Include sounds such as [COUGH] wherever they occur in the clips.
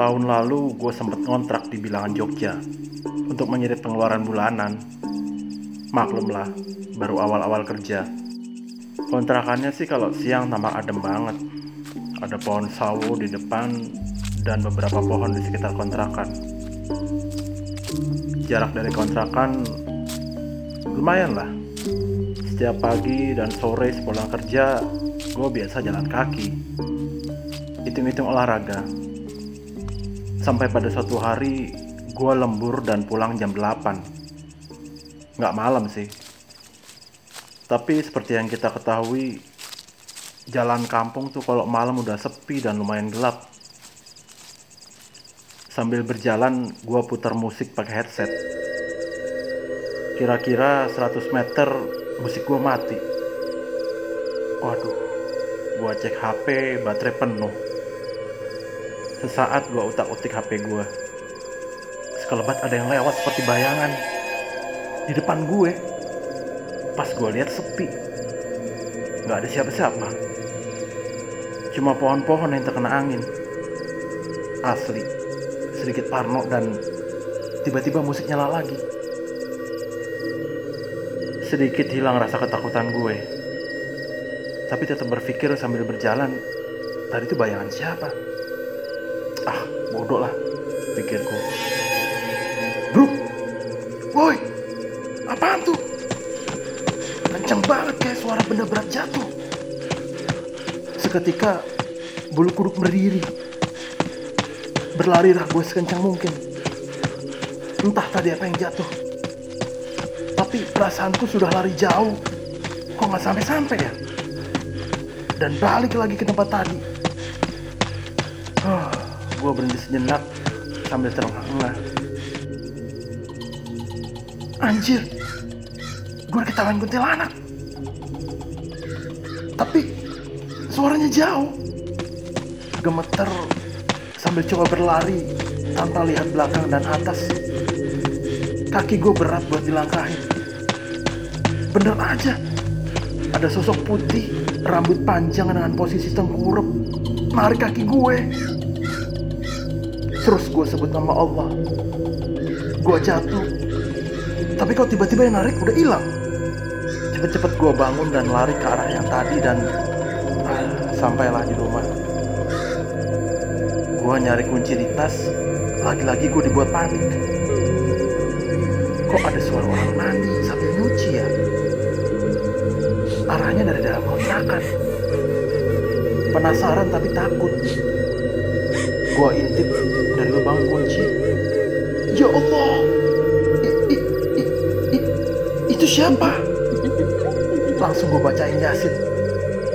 Setahun lalu gue sempet ngontrak di bilangan Jogja untuk mengirit pengeluaran bulanan. Maklumlah, baru awal-awal kerja. Kontrakannya sih kalau siang tampak adem banget. Ada pohon sawo di depan dan beberapa pohon di sekitar kontrakan. Jarak dari kontrakan lumayan lah. Setiap pagi dan sore sepulang kerja, gue biasa jalan kaki. Hitung-hitung olahraga. Sampai pada suatu hari, gue lembur dan pulang jam 8. Nggak malam sih. Tapi seperti yang kita ketahui, jalan kampung tuh kalau malam udah sepi dan lumayan gelap. Sambil berjalan, gue putar musik pakai headset. Kira-kira 100 meter musik gue mati. Waduh, gue cek HP, baterai penuh. Sesaat gue utak-utik HP gue. Sekelebat ada yang lewat seperti bayangan. Di depan gue. Pas gue lihat sepi. Gak ada siapa-siapa. Cuma pohon-pohon yang terkena angin. Asli. Sedikit parno dan tiba-tiba musik nyala lagi. Sedikit hilang rasa ketakutan gue. Tapi tetap berpikir sambil berjalan, tadi itu bayangan siapa? Ah, bodoh lah, pikirku. Bro, woi, apaan tuh? Kenceng banget kayak suara benda berat jatuh. Seketika bulu kuduk berdiri. Berlarilah gue sekencang mungkin. Entah tadi apa yang jatuh. Tapi perasaanku sudah lari jauh. Kok nggak sampai-sampai ya? Dan balik lagi ke tempat tadi. Gue berhenti sejenak sambil terengah-engah. Anjir, gue ketahuan kuntilanak. Tapi suaranya jauh. Gemeter sambil coba berlari tanpa lihat belakang dan atas. Kaki gue berat buat dilangkahin. Bener aja, ada sosok putih, rambut panjang dengan posisi tengkurap, narik kaki gue. Terus gue sebut nama Allah. Gue jatuh. Tapi kok tiba-tiba yang narik udah hilang. Cepet-cepet gue bangun dan lari ke arah yang tadi dan ah, sampailah di rumah. Gue nyari kunci di tas, lagi-lagi gue dibuat panik. Kok ada suara orang mandi sambil nyuci ya? Arahnya dari dalam kontrakan. Penasaran tapi takut. Gua intip dari lubang kunci. Ya Allah, I- i- i- i- itu siapa? Langsung gue bacain Yasin.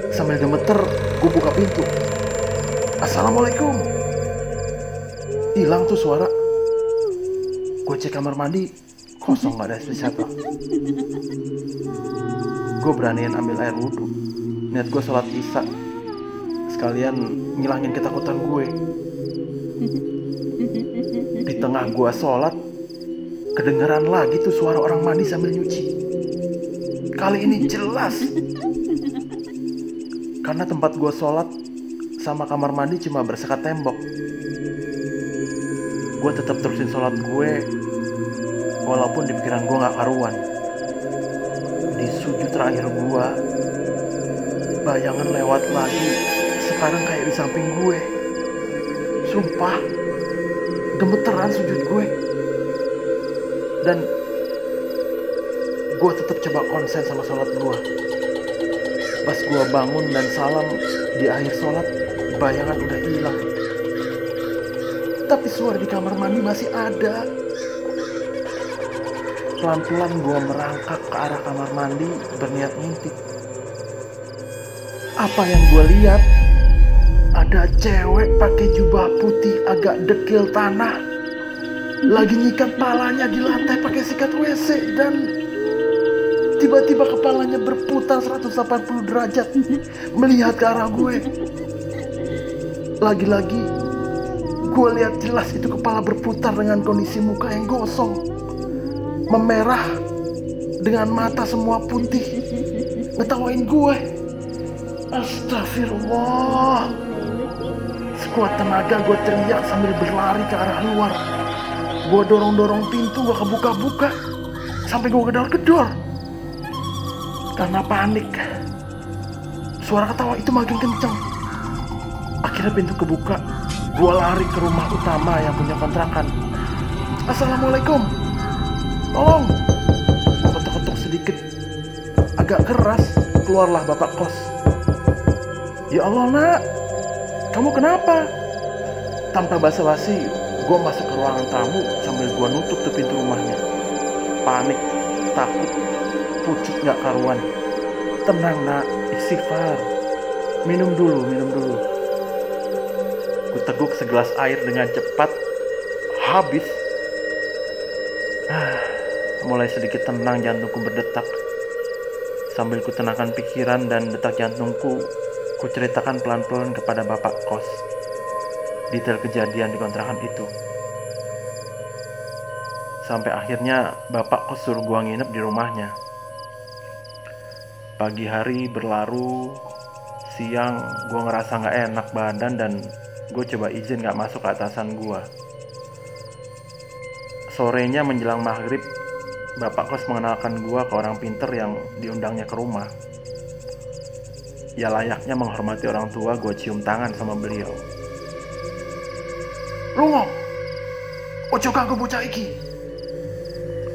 Sambil gemeter, gue buka pintu. Assalamualaikum. Hilang tuh suara. Gue cek kamar mandi, kosong gak ada siapa. Gue beraniin ambil air wudhu. Niat gue sholat isya. Sekalian ngilangin ketakutan gue. Di tengah gue sholat, kedengeran lagi tuh suara orang mandi sambil nyuci. Kali ini jelas. Karena tempat gue sholat sama kamar mandi cuma bersekat tembok. Gue tetap terusin sholat gue walaupun di pikiran gue gak karuan. Di sujud terakhir gue, bayangan lewat lagi. Sekarang kayak di samping gue. Sumpah, gemeteran sujud gue. Dan gue tetap coba konsen sama sholat gue. Pas gue bangun dan salam di akhir sholat, bayangan udah hilang. Tapi suara di kamar mandi masih ada. Pelan-pelan gue merangkak ke arah kamar mandi berniat ngintip. Apa yang gue lihat? Ada cewek pakai jubah putih agak dekil tanah. Lagi nyikat palanya di lantai pakai sikat WC dan tiba-tiba kepalanya berputar 180 derajat. [LAUGHS] Melihat ke arah gue. Lagi-lagi gue lihat jelas itu kepala berputar dengan kondisi muka yang gosong. Memerah dengan mata semua putih. Ngetawain gue. Astagfirullah Sekuat tenaga gue teriak sambil berlari ke arah luar. Gue dorong-dorong pintu, gue kebuka-buka. Sampai gue gedor-gedor. Karena panik. Suara ketawa itu makin kenceng. Akhirnya pintu kebuka. Gue lari ke rumah utama yang punya kontrakan. Assalamualaikum. Tolong. Ketuk-ketuk sedikit. Agak keras. Keluarlah bapak kos. Ya Allah nak. Kamu kenapa? Tanpa basa-basi, gue masuk ke ruangan tamu sambil gue nutup tuh pintu rumahnya. Panik, takut, pucuk gak karuan. Tenang nak, istighfar. Minum dulu, minum dulu. Ku teguk segelas air dengan cepat. Habis. Ah, [SIGHS] mulai sedikit tenang jantungku berdetak. Sambil ku tenangkan pikiran dan detak jantungku, ku ceritakan pelan-pelan kepada bapak kos. Detail kejadian di kontrakan itu. Sampai akhirnya bapak kos suruh gua nginep di rumahnya. Pagi hari berlaru, siang gue ngerasa nggak enak badan dan gue coba izin nggak masuk ke atasan gue. Sorenya menjelang maghrib, bapak kos mengenalkan gue ke orang pinter yang diundangnya ke rumah. Ya layaknya menghormati orang tua, gue cium tangan sama beliau. Lungo, ojo ganggu bocah iki.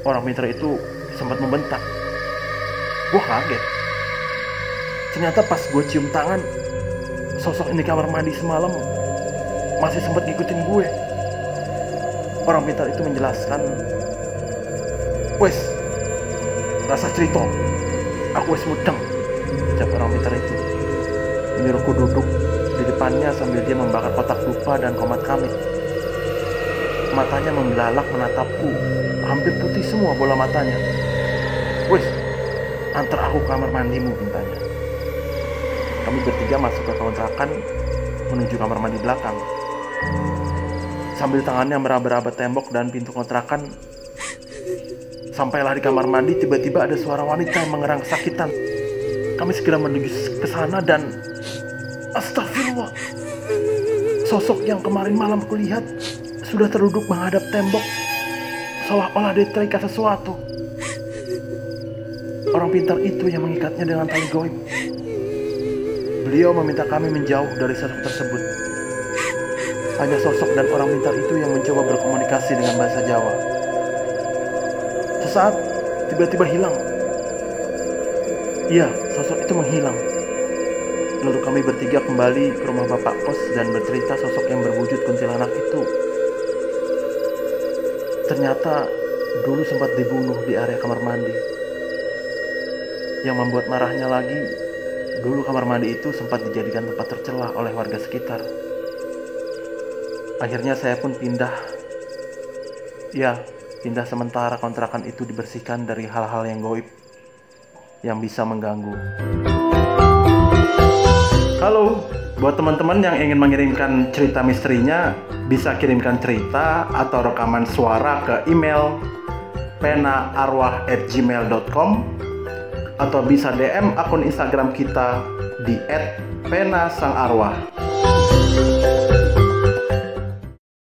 Orang pinter itu sempat membentak. Gue kaget. Ternyata pas gue cium tangan, sosok ini kamar mandi semalam masih sempat ngikutin gue. Orang pintar itu menjelaskan, Wes, rasa cerita, aku wes mudeng, ucap orang pintar itu. Menyuruhku duduk di depannya sambil dia membakar kotak dupa dan komat kamit. Matanya membelalak menatapku, hampir putih semua bola matanya. Wes, antar aku kamar mandimu, mintanya. Kami bertiga masuk ke kontrakan menuju kamar mandi belakang. Sambil tangannya meraba-raba tembok dan pintu kontrakan, sampailah di kamar mandi tiba-tiba ada suara wanita yang mengerang kesakitan. Kami segera menuju ke sana dan Sosok yang kemarin malam kulihat sudah terduduk menghadap tembok seolah-olah dia terikat sesuatu. Orang pintar itu yang mengikatnya dengan tali goib. Beliau meminta kami menjauh dari sosok tersebut. Hanya sosok dan orang pintar itu yang mencoba berkomunikasi dengan bahasa Jawa. Sesaat tiba-tiba hilang. Iya, sosok itu menghilang. Lalu kami bertiga kembali ke rumah bapak kos dan bercerita sosok yang berwujud kuntilanak itu. Ternyata dulu sempat dibunuh di area kamar mandi. Yang membuat marahnya lagi, dulu kamar mandi itu sempat dijadikan tempat tercelah oleh warga sekitar. Akhirnya saya pun pindah. Ya, pindah sementara kontrakan itu dibersihkan dari hal-hal yang goib yang bisa mengganggu. Halo, buat teman-teman yang ingin mengirimkan cerita misterinya, bisa kirimkan cerita atau rekaman suara ke email penaarwah@gmail.com atau bisa DM akun Instagram kita di @penasangarwah.